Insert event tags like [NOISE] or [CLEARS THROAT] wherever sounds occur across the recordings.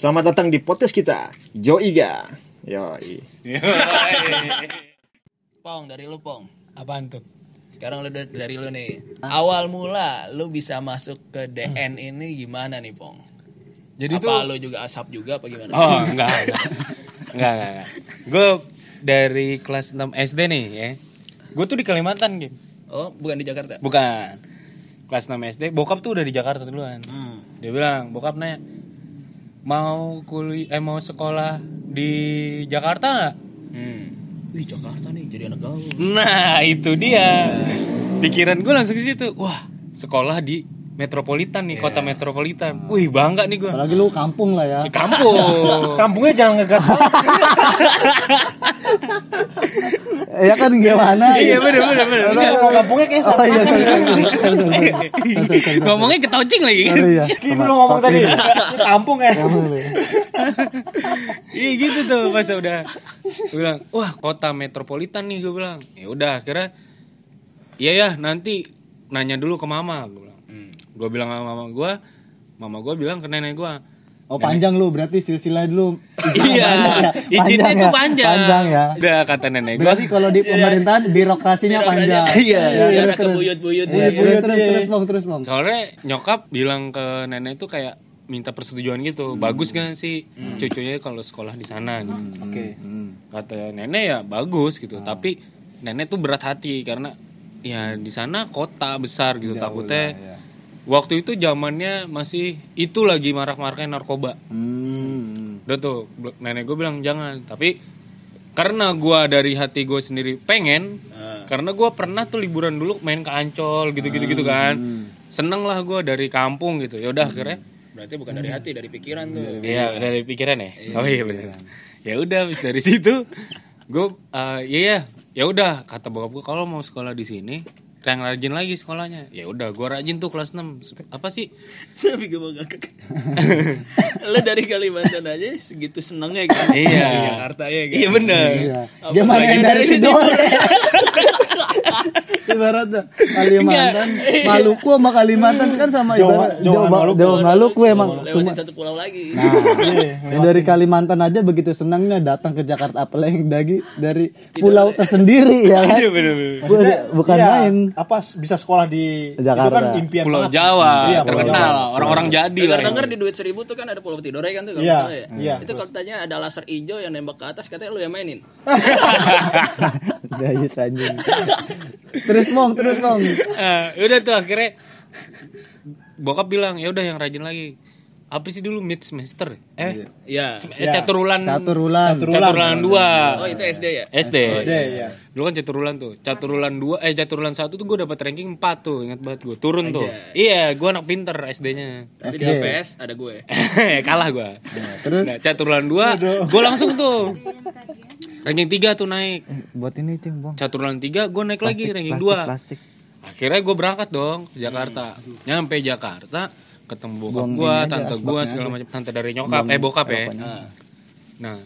Selamat datang di podcast kita, Joiga. Yoi. Pong dari lu Pong. Apaan tuh? Sekarang lu dari, dari lu nih. Awal mula lu bisa masuk ke DN ini gimana nih Pong? Jadi apa tuh lu juga asap juga apa gimana? Oh, enggak, enggak. Enggak, enggak, enggak. Gue dari kelas 6 SD nih ya. Gue tuh di Kalimantan, Kim. Oh, bukan di Jakarta. Bukan. Kelas 6 SD, bokap tuh udah di Jakarta duluan. Hmm. Dia bilang, bokap nanya, mau kuliah eh mau sekolah di Jakarta nggak? Hmm. Wih, Jakarta nih jadi anak gaul. Nah, itu dia. Pikiran gue langsung ke situ. Wah, sekolah di metropolitan nih, kota metropolitan. Wih, bangga nih gue. Apalagi lu kampung lah ya. Di kampung. [LAUGHS] Kampungnya jangan ngegas banget. [LAUGHS] Ya kan gimana? Iya, bener bener bener. Kalau kampungnya kayak Oh sama. iya, sorry, sorry. Ngomongnya ketaucing lagi kan. Sorry ya. Ki belum ngomong tadi. Ini kampung ya. Iya gitu tuh pas udah gue bilang, wah kota metropolitan nih gue bilang. Ya udah akhirnya iya ya nanti nanya dulu ke mama gue bilang. Gue bilang sama mama gue, mama gue bilang ke nenek gue. Oh panjang lu berarti silsilah dulu. Iya, izinnya itu ya? panjang. Panjang ya. Udah kata nenek gue. Berarti kalau di pemerintahan birokrasinya panjang. Iya, Ya, Biar terus, buyut-buyut Iya, ya. terus, terus, terus, Bang, terus, Bang. Soalnya nyokap bilang ke nenek itu kayak minta persetujuan gitu. Bagus kan sih cucunya kalau sekolah di sana gitu. Oke. kata nenek ya bagus gitu tapi nenek tuh berat hati karena ya di sana kota besar gitu takutnya waktu itu zamannya masih itu lagi marak-maraknya narkoba Hmm. Udah tuh nenek gue bilang jangan. Tapi karena gua dari hati gue sendiri pengen karena gua pernah tuh liburan dulu main ke ancol gitu-gitu gitu kan. Seneng lah gua dari kampung gitu. Ya udah akhirnya. Berarti bukan dari hati, dari pikiran tuh. Iya dari pikiran ya. Oh iya benar. Ya udah habis dari [LAUGHS] situ gue eh iya ya ya udah kata bokap gue kalau mau sekolah di sini yang rajin lagi sekolahnya ya udah gue rajin tuh kelas 6 apa sih Tapi gue mau ngakak. Lu dari Kalimantan aja segitu senengnya kan? Iya. Jakarta ya kan? iya bener Iya. Dia mana yang dari Sidor? [LAUGHS] Ibaratnya Kalimantan, Maluku sama Kalimantan kan sama Jawa- ibarat Jawa Jawa, Maluku. Jawa Maluku emang. Lewatin Cuma satu pulau lagi. Nah, yang dari Kalimantan aja begitu senangnya datang ke Jakarta apalagi dari dari pulau tersendiri ya kan. iya Bu- Bukan Iya, main. Apa bisa sekolah di Jakarta. Itu kan impian Pulau banget. Jawa Iya, terkenal orang-orang jadi lah Dengar-dengar di duit seribu tuh kan ada pulau tidur kan tuh kalau Iya, ya. iya. Itu kalau tanya ada laser hijau yang nembak ke atas katanya lu yang mainin. [LAUGHS] Dayus anjing. Terus mong, terus mong. Eh, udah tuh akhirnya bokap bilang ya udah yang rajin lagi apa sih dulu mid semester eh Iya. eh, caturulan Caturulan. caturulan dua Oh itu SD ya? SD. Iya, iya. Dulu kan caturulan tuh. Caturulan 2 eh caturulan 1 tuh gue dapat ranking 4 tuh, ingat banget gue. Turun tuh. Iya, gue anak pinter SD-nya. Tapi di LPS ada gue. [LAUGHS] Kalah gue. Terus Nah, caturulan 2 gue langsung tuh. Ranking 3 tuh naik. buat ini cing bang. Caturulan 3 gue naik lagi ranking Plastik, 2. Plastik. Akhirnya gue berangkat dong ke Jakarta. Nyampe Jakarta ketemu bokap Buang gue, tante gue segala macam tante dari nyokap eh bokap ya. Nah, Nah,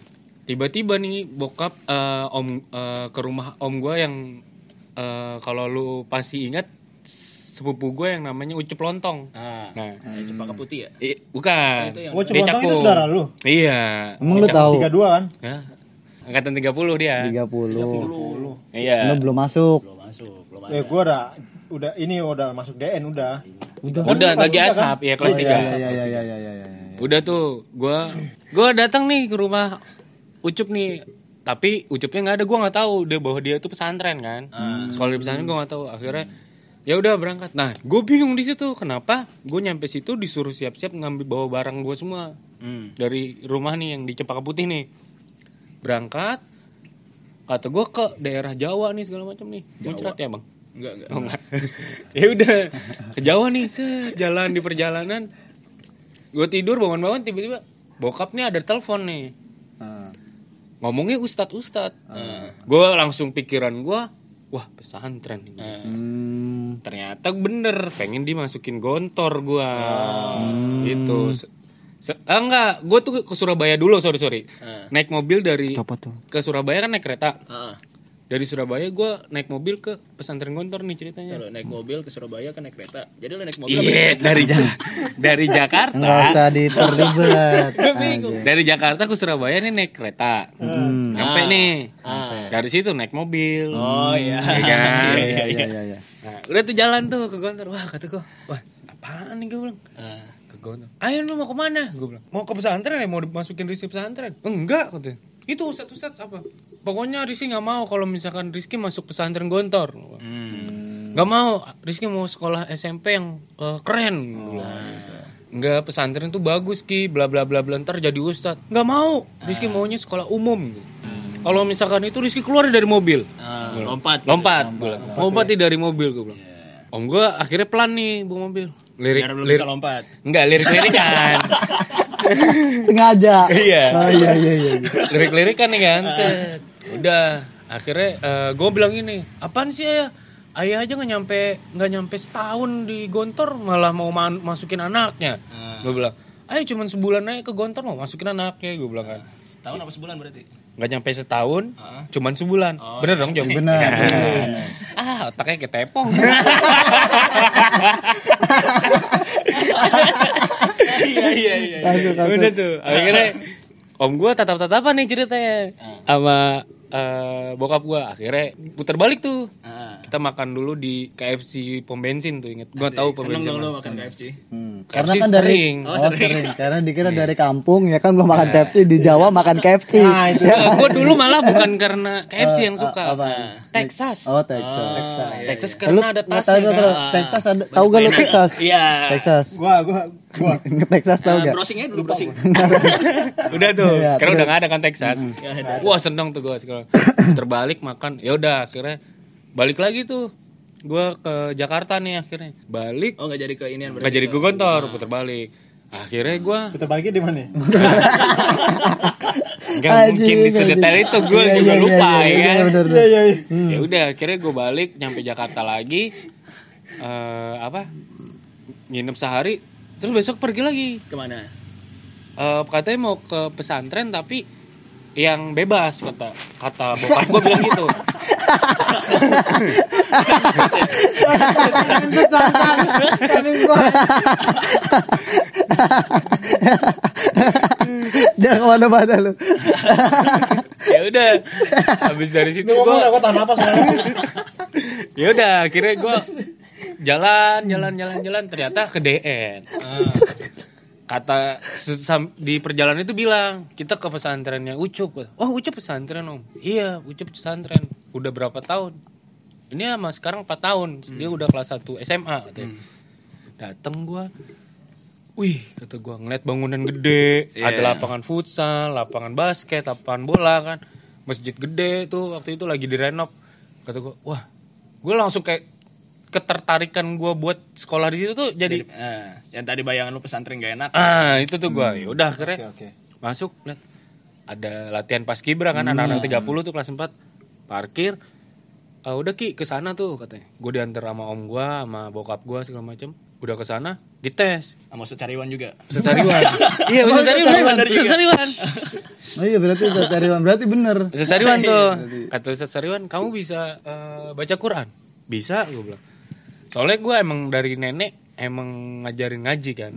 tiba-tiba nih bokap eh, om eh, ke rumah om gue yang eh, kalau lu pasti ingat sepupu gue yang namanya Ucup Lontong. nah, Nah, yang cempaka putih ya. i- bukan. itu yang- Oh, Dia Cepontong itu saudara lu? Iya. Emang lu tahu? 32 kan? Ya. Angkatan 30 dia. 30. Iya. Lu belum masuk. Belum masuk, belum ada. Eh, gua udah udah ini udah masuk DN udah. Udah. Udah lagi kan? asap ya kelas Oh, 3. iya, iya, iya, iya, iya, iya, iya. Udah tuh, gua gua datang nih ke rumah Ucup nih. Tapi Ucupnya nggak ada, gua nggak tahu dia bahwa dia tuh pesantren kan. Sekolah di pesantren gua nggak tahu. Akhirnya ya udah berangkat. Nah, gue bingung di situ kenapa gue nyampe situ disuruh siap-siap ngambil bawa barang gue semua Hmm. dari rumah nih yang di Cempaka Putih nih. Berangkat, kata gue ke daerah Jawa nih segala macam nih. Muncrat ya bang? Enggak, enggak. Oh, enggak. [LAUGHS] ya udah ke Jawa nih, set, jalan di perjalanan. Gue tidur bangun-bangun tiba-tiba bokap nih ada telepon nih. Ah. Ngomongnya ustad ustad. Gue langsung pikiran gue, wah pesantren ini. Hmm. Ternyata bener, pengen dimasukin gontor gue. Gitu. Ah, enggak, gue tuh ke Surabaya dulu, sorry sorry. Ah. Naik mobil dari ke Surabaya kan naik kereta. Heeh. dari Surabaya gue naik mobil ke pesantren Gontor nih ceritanya Kalau naik mobil ke Surabaya kan naik kereta. Jadi lu naik mobil iya dari Ja- dari Jakarta Nggak usah diterlibat. [LAUGHS] Dari Jakarta ke Surabaya nih naik kereta. Hmm. Nyampe nih. Ah. Dari situ naik mobil. Oh iya. Iya kan? Iya iya iya iya. Nah, udah tuh jalan tuh ke Gontor. Wah, kata gue, wah, apaan nih gue bilang. Ah. Gontor. Ayo lu mau ke mana? Gue bilang. Mau ke pesantren ya? Mau dimasukin Rizky pesantren? Enggak, katanya. Itu Ustadz Ustadz apa? Pokoknya Rizky nggak mau kalau misalkan Rizky masuk pesantren Gontor. Hmm. Nggak mau. Rizky mau sekolah SMP yang eh, keren. Bilang. Enggak, pesantren tuh bagus Ki, bla bla bla bla ntar jadi ustad. Nggak mau. Rizky maunya sekolah umum. Kalau misalkan itu Rizky keluar dari mobil. Ah, lompat. Lompat, gua bilang. Lompat nih dari mobil gue bilang. Om gue akhirnya pelan nih bawa mobil. Lirik, Biar lu lirik bisa lompat. enggak lirik-lirik kan. [LAUGHS] Sengaja. Iya. Oh iya iya iya. lirik-lirik kan nih kan. Tet. Udah, akhirnya gue bilang ini, apaan sih ayah? Ayah aja nggak nyampe nggak nyampe setahun di Gontor malah mau ma- masukin anaknya. Gue bilang, ayo cuman sebulan aja ke Gontor mau masukin anaknya. Gue bilang kan, Setahun apa sebulan berarti? nggak nyampe setahun, Heeh. cuman sebulan. Oh, bener dong Jong? Bener, Ya. bener. Ah, otaknya kayak tepong. [LAUGHS] Iya iya iya. Masuk. Udah tuh, akhirnya [LAUGHS] om gue tatap-tatapan nih ceritanya Ah. sama eh, bokap gue. Akhirnya putar balik tuh. Ah. Kita makan dulu di KFC pom bensin tuh inget. Gue tahu pom bensin. makan KFC. Hmm. KFC Karena kan dari sering. Oh, Oh, sering. sering. Karena dikira dari kampung ya kan belum makan KFC di Jawa makan KFC. Nah, itu. gue dulu malah bukan karena KFC yang suka. apa? Texas. Oh, Texas. Texas. Texas Lu karena ada tasnya tahu, kan. Texas ada tahu gak lu Texas? Iya. Texas. Gua gua gua [LAUGHS] Texas tahu Ah, gak? browsing aja dulu browsing. [LAUGHS] Udah tuh. Iya, Sekarang udah gak ada kan Texas. Wah seneng tuh gue sekarang. Terbalik makan. Ya udah akhirnya balik lagi tuh. Gue ke Jakarta nih akhirnya. Balik. Oh nggak jadi ke inian Gak jadi ke Gontor, puter balik. Akhirnya gue putar baliknya di mana? [LAUGHS] nggak mungkin di sedetail itu gue Iya, juga iya, lupa iya, ya iya, kan. bener. Iya iya iya. Ya udah akhirnya gue balik nyampe Jakarta lagi. eh apa? Nginep sehari. Terus besok pergi lagi. Ke mana? Eh katanya mau ke pesantren tapi yang bebas kata kata bokap gue bilang gitu. Jangan ke mana-mana lu. ya udah habis dari situ gue gua tahan apa ya udah akhirnya gue jalan jalan jalan jalan ternyata ke DN kata di perjalanan itu bilang kita ke pesantrennya Ucup. Oh Ucup pesantren om. Iya Ucup pesantren. Udah berapa tahun? Ini sama sekarang 4 tahun. Dia udah kelas 1 SMA katanya. Dateng gua wih kata gua ngeliat bangunan gede Iya. ada lapangan futsal lapangan basket lapangan bola kan masjid gede tuh waktu itu lagi direnov. Kata gua wah. Gue langsung kayak ketertarikan gua buat sekolah di situ tuh jadi Ah, yang tadi bayangan lu pesantren gak enak. ah itu tuh gua. Ya udah akhirnya Oke. masuk lihat. Ada latihan pas kibra kan anak-anak 30 tuh kelas 4 parkir. Ah, udah ki ke sana tuh katanya. Gue diantar sama om gua sama bokap gua segala macem. Udah ke sana dites. Sama Ustadz Cariwan juga. Ustadz Sariwan [LAUGHS] iya juga. Ustadz Sariwan Oh iya berarti Ustaz Cariwan berarti bener. Ustadz Sariwan tuh kata Ustadz Sariwan kamu bisa eh, baca Quran. Bisa gue bilang soalnya gue emang dari nenek emang ngajarin ngaji kan.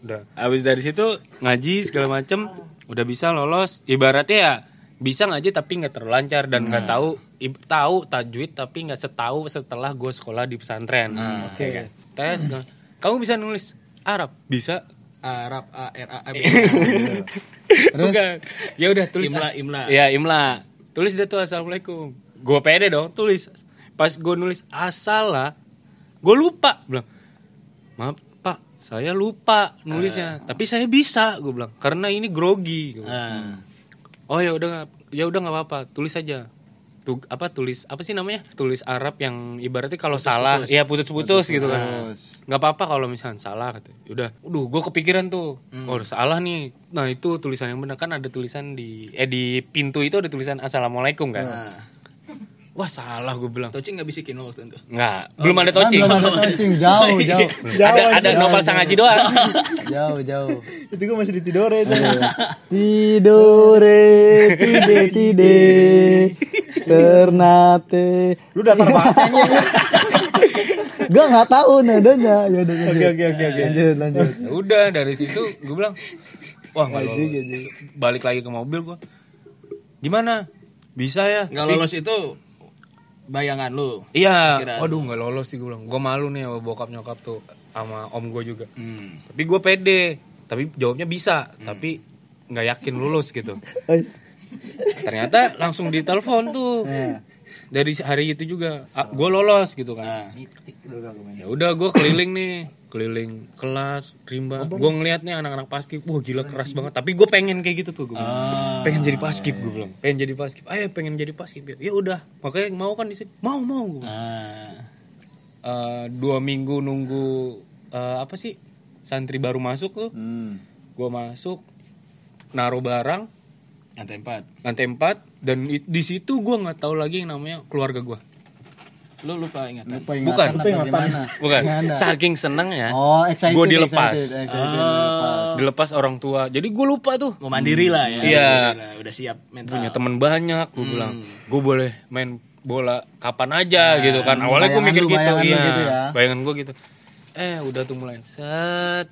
Udah. Habis dari situ ngaji segala macem udah bisa lolos. Ibaratnya ya bisa ngaji tapi nggak terlalu lancar dan nggak tahu ib- tahu tajwid tapi nggak setahu setelah gue sekolah di pesantren. Oke. kan? tes nggak- kamu bisa nulis Arab? Bisa. Arab A R A M. [LAUGHS] bukan. Ya udah tulis Imla, imla. ya imla. Tulis dia tuh assalamualaikum. Gue pede dong tulis. Pas gue nulis asalah gue lupa. Bilang maaf pak saya lupa nulisnya. Tapi saya bisa gue bilang karena ini grogi. Ah. oh ya udah ya udah nggak apa-apa tulis aja. Tuh apa tulis apa sih namanya? Tulis Arab yang ibaratnya kalau salah ya putus-putus gitu kan. Nggak apa-apa kalau misalnya salah kata udah udah gue kepikiran tuh. Oh salah nih. Nah itu tulisan yang benar. Kan ada tulisan di eh di pintu itu ada tulisan assalamualaikum kan. Ah. Wah salah gue bilang Toci nggak bisikin lo waktu itu. nggak belum ada touching belum ada touching jauh [LAUGHS] jauh ada ada novel sangaji doang [LAUGHS] jauh jauh. Itu gua masih di tidur itu. Tidore tide tide Ternate. Lu datar banget. Gua nggak tahu nadanya. Ya udah lanjut. Oke oke oke oke. Lanjut lanjut. Ya udah dari situ gue bilang wah nggak lolos balik lagi ke mobil gue gimana bisa ya Nggak lolos itu bayangan lu. iya. Kira- waduh nggak lolos sih gue bilang. Gue malu nih sama bokap nyokap tuh sama om gue juga. Hmm. tapi gue pede. Tapi jawabnya bisa tapi nggak yakin lulus gitu. Ternyata langsung ditelepon tuh. Nah. Dari hari itu juga gue lolos gitu kan. Nah, ya udah gue keliling nih keliling kelas rimba. Gue ngeliat nih anak-anak paskib wah gila keras banget. Tapi gue pengen kayak gitu tuh gue Ah. pengen jadi paskib gue bilang. Pengen jadi paskib. Ayo pengen jadi paskib. Ya ya udah makanya mau kan di sini mau mau gua bilang. Ah. Eh, dua minggu nunggu eh, apa sih santri baru masuk tuh. Hmm. gue masuk naruh barang Lantai empat. lantai empat dan di situ gue nggak tahu lagi yang namanya keluarga gue Lu lupa ingatan. Lupa Bukan. ingatan Lupa apa ingatan. bukan saking senengnya Oh, excited. Gua dilepas. excited, excited, dilepas. dilepas orang tua jadi gue lupa tuh Mau mandiri lah ya. Iya. Lah, Udah siap mental. punya temen banyak gue Hmm. bilang gue boleh main bola kapan aja gitu kan awalnya gue mikir lu, gitu bayangan lu iya gitu ya. bayangan gue gitu eh udah tuh mulai set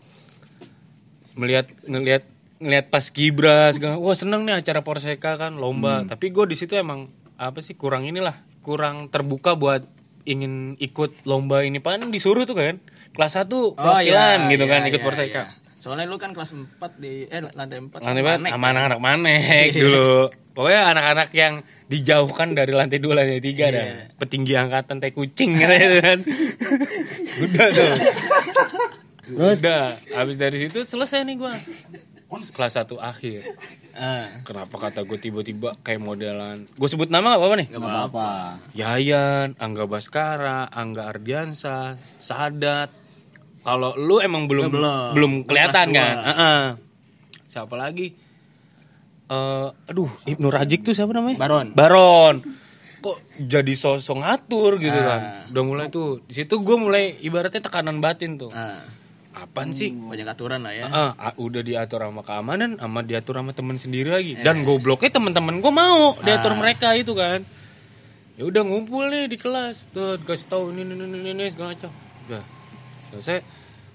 melihat ngelihat ngelihat pas kibra segala wah seneng nih acara porseka kan lomba. Hmm. tapi gue di situ emang apa sih kurang inilah kurang terbuka buat ingin ikut lomba ini. Pan disuruh tuh kan kelas 1 perwakilan gitu kan ikut porseka. iya. Soalnya lu kan kelas 4 di eh lantai 4. lantai empat sama anak-anak manek dulu. Pokoknya anak-anak yang dijauhkan dari lantai dua lantai tiga dah petinggi angkatan teh kucing [LAUGHS] gitu kan. Udah tuh. Udah habis dari situ selesai nih gua kelas satu akhir Ah. kenapa kata gue tiba-tiba kayak modelan gue sebut nama gak apa-apa nih Gak apa-apa. Yayan, Angga Baskara, Angga Ardiansa, Sadat. Kalau lu emang belum Belum. belum, kelihatan kan? dua. Heeh. Siapa lagi? Eh, aduh, Ibnu Rajik tuh siapa namanya? Baron. Baron. Kok jadi sosok ngatur gitu Ah. kan? Udah mulai tuh. Di situ gue mulai ibaratnya tekanan batin tuh. Ah. Apaan sih? Banyak aturan lah ya. Ah, ah, udah diatur sama keamanan, sama diatur sama temen sendiri lagi. Dan gobloknya teman-teman gue mau diatur mereka itu kan. Ya udah ngumpul nih di kelas, tuh kasih tahu ini ini ini ini segala macam. Udah selesai.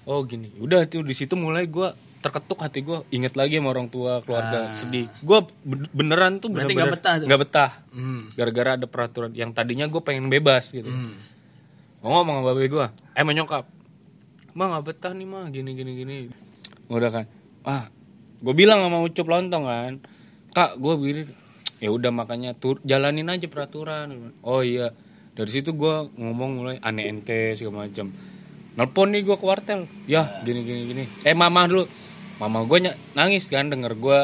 Oh gini, udah tuh di situ mulai gue terketuk hati gue, inget lagi sama orang tua, keluarga, sedih. Gue beneran tuh Berarti nggak betah tuh? nggak betah. Hmm. Gara-gara ada peraturan yang tadinya gue pengen bebas gitu. Hmm. Mau ngomong sama babe gue, eh sama nyokap. Mah nggak betah nih mah, gini gini gini. Udah kan, ah, gue bilang sama ucup lontong kan, kak gue begini, ya udah makanya tur jalanin aja peraturan. Oh iya, dari situ gue ngomong mulai aneh ente segala macam. Nelpon nih gue ke wartel, ya gini gini gini. Eh mama dulu, mama gue nangis kan denger gue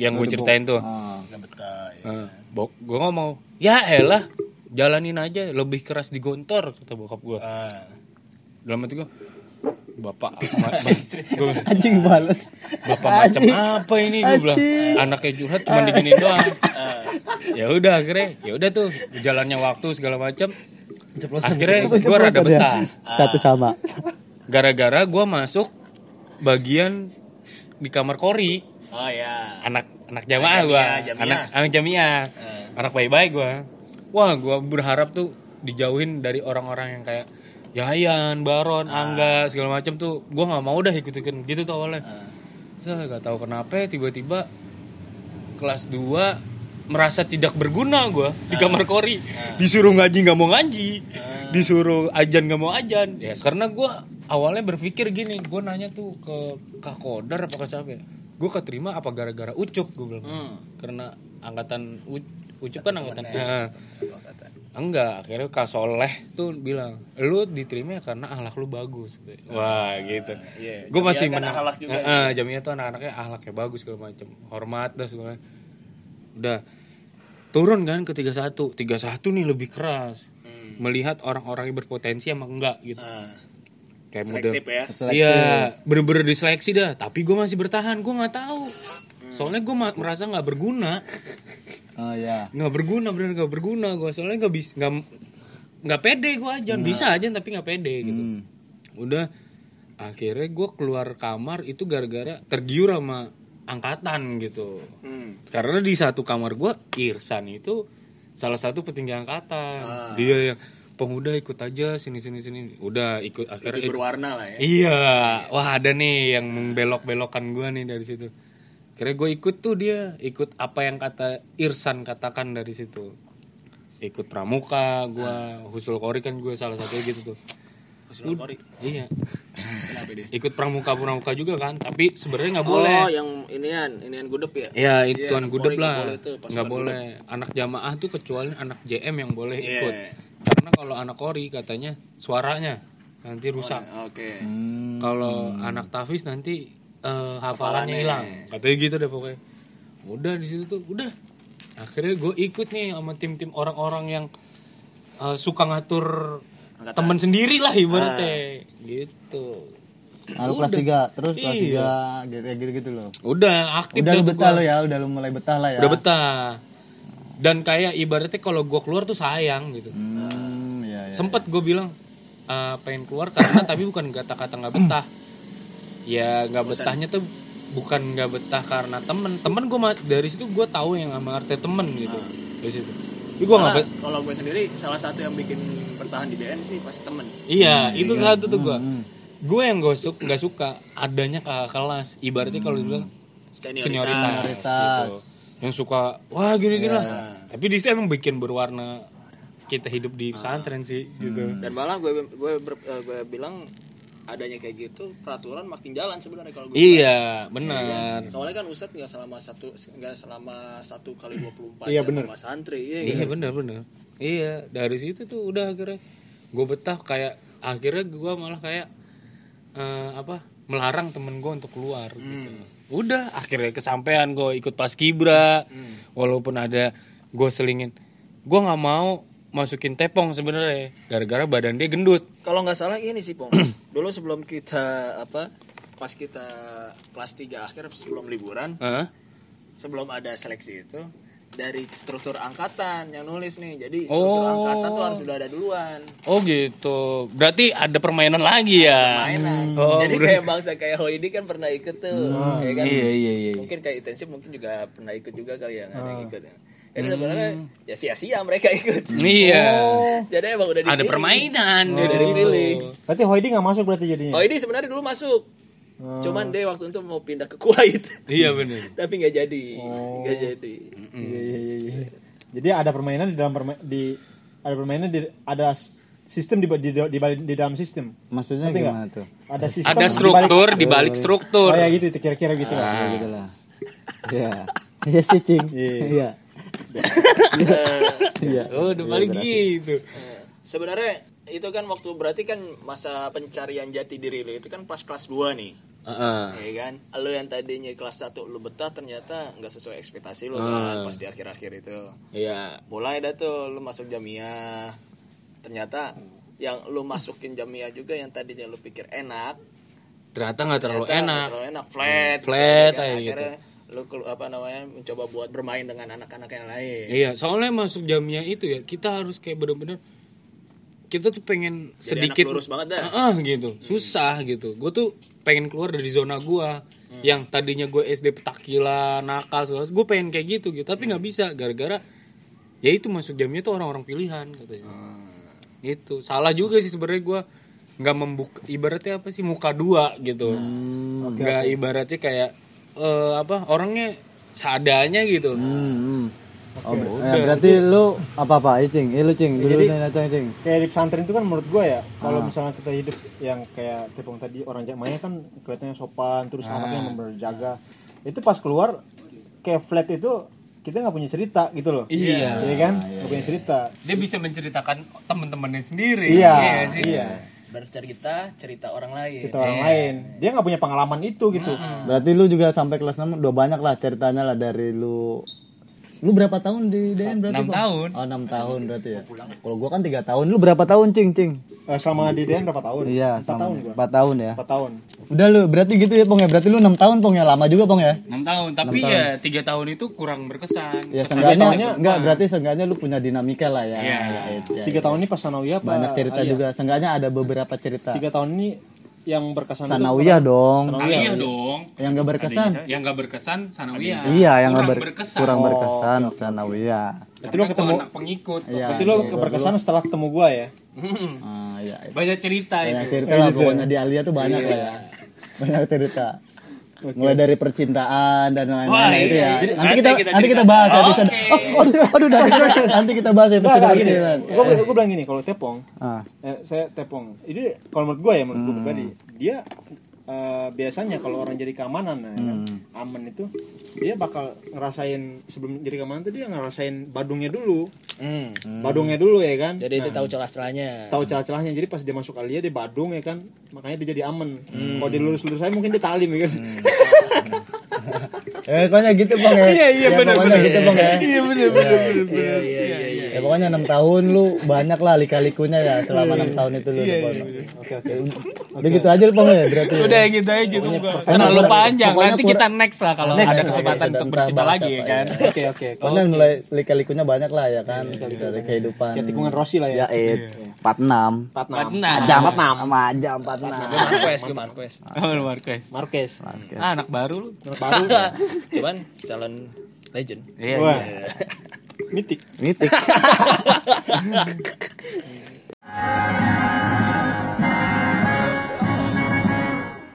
yang gue ceritain tuh. Ah. Betah. Ya. Nah, bok gue ngomong ya elah jalanin aja lebih keras digontor kata bokap gue Ah. dalam hati gue bapak Anjing balas. bapak macam apa ini gue bilang. Anaknya curhat cuma digini doang. Ya udah akhirnya ya udah tuh jalannya waktu segala macam. Akhirnya gue rada betah. Satu sama. gara-gara gue masuk bagian di kamar kori. Oh ya. anak anak jamaah jamiah. anak anak jamiah. Anak baik-baik gua. Wah gua berharap tuh dijauhin dari orang-orang yang kayak Yayan, Baron, Angga segala macam tuh gua nggak mau dah ikut-ikutin. Gitu tuh awalnya. Saya nggak tahu kenapa tiba-tiba kelas 2 merasa tidak berguna gua di kamar kori. Disuruh ngaji nggak mau ngaji. Disuruh ajan nggak mau ajan. Ya karena gua awalnya berpikir gini gua nanya tuh ke kak Kodar apa ke siapa ya? Gue keterima apa gara-gara ucup gue bilang. Hmm. karena angkatan ucup kan angkatan Nah, enggak akhirnya kak Soleh tuh bilang lu diterima ya karena ahlak lu bagus. Wah gitu. Iya, gue masih kan menang. akhlak juga, Heeh, jamiah tuh anak-anaknya ahlaknya bagus segala macam hormat dah segala udah turun kan ke 31 31 nih lebih keras. Melihat orang-orang yang berpotensi emang enggak gitu. Ah. kayak model Selektif. Ya. Iya, bener-bener diseleksi dah. Tapi gue masih bertahan, gue nggak tahu. Soalnya gue merasa nggak berguna, Oh ya. nggak berguna, bener nggak berguna gue. Soalnya nggak bisa, nggak nggak pede gue aja, bisa aja tapi nggak pede gitu. Hmm. Udah, akhirnya gue keluar kamar itu gara-gara tergiur sama angkatan gitu. Hmm. Karena di satu kamar gue Irsan itu salah satu petinggi angkatan Ah. dia yang pemuda ikut aja sini sini sini udah ikut akhirnya Lebih ikut. berwarna lah ya. iya wah ada nih yang membelok belokkan gua nih dari situ akhirnya gue ikut tuh dia ikut apa yang kata Irsan katakan dari situ ikut pramuka gua husul kori kan gue salah satunya gitu tuh Usul Kori. iya ikut pramuka pramuka juga kan tapi sebenarnya nggak Oh, boleh yang inian, inian gudep ya? Ya Iya, ituan anak gudep Polri nggak lah boleh nggak boleh anak jamaah tuh kecuali anak JM yang boleh Iya. ikut karena kalau anak kori katanya suaranya nanti rusak Oke. Hmm. kalau anak tafis nanti eh, hafalannya hilang katanya gitu deh pokoknya udah di situ tuh udah akhirnya gue ikut nih sama tim-tim orang-orang yang eh, suka ngatur Angkatan. temen sendiri lah Ah. ibaratnya gitu Nah, lu kelas 3, terus kelas Iya. 3 gitu gitu, gitu loh. udah aktif Udah dah lu betah lo ya, udah lu mulai betah lah ya. udah betah dan kayak ibaratnya kalau gue keluar tuh sayang gitu Hmm, iya iya. sempet gue bilang eh, pengen keluar karena tapi bukan kata-kata nggak betah ya nggak betahnya tuh bukan nggak betah karena temen. Temen gue dari situ gue tahu yang sama arti temen gitu dari situ. Tapi gue nggak kalau gue sendiri salah satu yang bikin bertahan di DN sih pasti temen. iya itu satu tuh gue Hmm. gue yang gue suka nggak suka adanya kakak kelas. Ibaratnya kalau dibilang Senioritas. senioritas, Senioritas. gitu. yang suka wah gini gini lah tapi di situ emang bikin berwarna kita hidup di pesantren sih gitu. Dan malah gue gue ber- eh, gue bilang adanya kayak gitu peraturan makin jalan sebenarnya kalau gue. iya benar Soalnya kan Ustadz nggak selama satu nggak selama satu kali 24 Iya, jam bener. sama santri. Iya, Iya benar benar. Iya dari situ tuh udah akhirnya gue betah kayak akhirnya gue malah kayak eh, apa melarang temen gue untuk keluar gitu. Udah akhirnya kesampaian gue ikut pas kibra walaupun ada gue selingin gue nggak mau masukin tepong sebenarnya gara-gara badan dia gendut. Kalau nggak salah ini sih Pong. [CLEARS THROAT] Dulu sebelum kita apa pas kita kelas 3 akhir sebelum liburan, Hah? sebelum ada seleksi itu dari struktur angkatan yang nulis nih. Jadi struktur Oh. angkatan tuh harus sudah ada duluan. Oh gitu. Berarti ada permainan lagi ya. Mainan. Oh, Jadi ber- kayak bangsa kayak Hoidi kan pernah ikut tuh, ya kan? Iya iya iya. Mungkin kayak intensif mungkin juga pernah ikut juga kali ya, nggak ada yang ikut ya. Jadi sebenarnya ya sia-sia mereka ikut. Iya. Jadi emang udah Ada dipilih. permainan Udah dari situ. dipilih. Berarti Hoidi nggak masuk berarti jadinya. Hoidi sebenarnya dulu masuk. Cuman dia waktu itu mau pindah ke Kuwait. Iya benar. [LAUGHS] Tapi nggak jadi. Oh. Nggak jadi. Iya iya iya. iya. Jadi ada permainan di dalam perma- di ada permainan di ada sistem di di, di, di dalam sistem. Maksudnya nggak? gimana tuh? Ada sistem Ada struktur di balik struktur. Oh ya gitu itu kira-kira gitu lah. Ya gitu lah. Iya. Iya sih, Cing. Iya. Iya. Iya. Oh, udah paling gitu. Eh, Sebenarnya itu kan waktu berarti kan masa pencarian jati diri lo itu kan pas kelas 2 nih. Heeh. Ya kan? Lo yang tadinya kelas 1 lo betah ternyata nggak sesuai ekspektasi lo kan pas di akhir-akhir itu. Iya. Mulai dah tuh lo masuk jamiah. Ternyata yang lo masukin jamiah juga yang tadinya lo pikir enak, Ternyata nggak terlalu ternyata enak. terlalu enak, flat. Hmm, flat gitu, aja Akhirnya lo kelu- apa namanya mencoba buat bermain dengan anak-anak yang lain. Iya, soalnya masuk jamnya itu ya kita harus kayak bener-bener kita tuh pengen Jadi sedikit anak lurus banget dah. Heeh, gitu. Susah gitu. Gue tuh pengen keluar dari zona gua Hmm. yang tadinya gue SD petakila, nakal, gue pengen kayak gitu gitu. Tapi Hmm. nggak bisa gara-gara ya itu masuk jamnya tuh orang-orang pilihan katanya. Hmm. Itu salah juga sih sebenarnya gua nggak membuka ibaratnya apa sih muka dua gitu. Hmm. nggak ibaratnya kayak eh, apa orangnya seadanya gitu. Hmm. hmm. Oh, ber- eh, berarti lu apa-apa, eh, Cing? Eh, lu, Cing. Dulu Jadi- nih, Cing, Cing. Kayak di pesantren itu kan menurut gue ya, Ah. kalau misalnya kita hidup yang kayak tepung tadi orang jamaahnya kan kelihatannya sopan, terus Ah. anaknya berjaga. Itu pas keluar kayak flat itu kita nggak punya cerita gitu loh. Iya. Iya kan? Nggak punya cerita. Dia bisa menceritakan teman-temannya sendiri. Iya, sih. iya. Bercerita cerita orang lain. Cerita orang lain. Dia nggak punya pengalaman itu gitu. Berarti lu juga sampai kelas 6 udah banyak lah ceritanya lah dari lu Lu berapa tahun di DN berarti? Enam Bang? tahun. Oh, 6 tahun berarti ya. Kalau gua kan 3 tahun. Lu berapa tahun, Cing, Cing? Eh, selama di DN berapa tahun? Iya, Empat sama. tahun gua. 4 tahun ya. Empat tahun. Udah lu, berarti gitu ya, Pong ya. Berarti lu 6 tahun, Pong ya. Lama juga, Pong ya. 6 tahun, tapi ya 3 tahun itu kurang berkesan. Ya seenggaknya enggak berarti seenggaknya lu punya dinamika lah ya. Iya. Ya, itu, ya. Tiga tahun ini pas sanawiyah apa? Banyak cerita ah, iya. juga. Seenggaknya ada beberapa cerita. Tiga tahun ini yang berkesan Sanawiyah dong. Sanawiyah iya dong. Yang gak berkesan. Yang gak berkesan sanawiyah. Iya, yang ber- berkesan. kurang Oh, berkesan sanawiyah. Berarti lo ketemu anak pengikut. Iya, Berarti lo iya, keberkesan setelah ketemu gua ya. Ah, iya. Banyak cerita Banyak itu. cerita lah pokoknya di Alia tuh banyak lah ya. Banyak cerita. Mulai dari percintaan dan lain-lain itu iya. ya. Jadi Nanti nanti kita kita nanti kita bahas episode. Oke. Oh, aduh, aduh, nanti, nanti kita bahas episode enggak gini. percintaan. Gua gua bilang gini kalau tepong, Ah, eh, saya tepong. Ini kalau menurut gua ya menurut Hmm. gua pribadi, dia eh, biasanya kalau orang jadi keamanan ya kan, Hmm. aman itu dia bakal ngerasain sebelum jadi keamanan tuh dia ngerasain badungnya dulu. Hmm. Badungnya dulu ya kan. Jadi Nah, dia tahu celah-celahnya. tahu celah-celahnya jadi pas dia masuk alia dia badung ya kan makanya dia jadi aman Hmm. kalau dia lurus-lurus saya mungkin dia talim ya kan [LAUGHS] Eh, pokoknya gitu bang ya. Iya iya benar Pokoknya gitu bang ya. Iya benar benar Iya iya iya. iya. Ya pokoknya enam tahun lu banyak lah lika-likunya ya selama enam tahun itu lu. Oke oke Udah gitu aja lu bang ya berarti. ya? Udah gitu aja cukup gua. Terlalu panjang. Nanti kurang- kita next lah kalau Next, ada kesempatan untuk bahas lagi kan. ya. oke oke Pokoknya mulai lika-likunya banyak lah ya kan dari kehidupan. kayak tikungan Rossi lah Ya, ya it. 46. 46 Nah, Jam 46 sama jam 46. Gue Marquez, gue Marquez. Oh, Marquez. Marquez Ah, anak baru lu. baru [LAUGHS] Cuman calon legend. Iya. wah iya. mitik Mitik. [LAUGHS]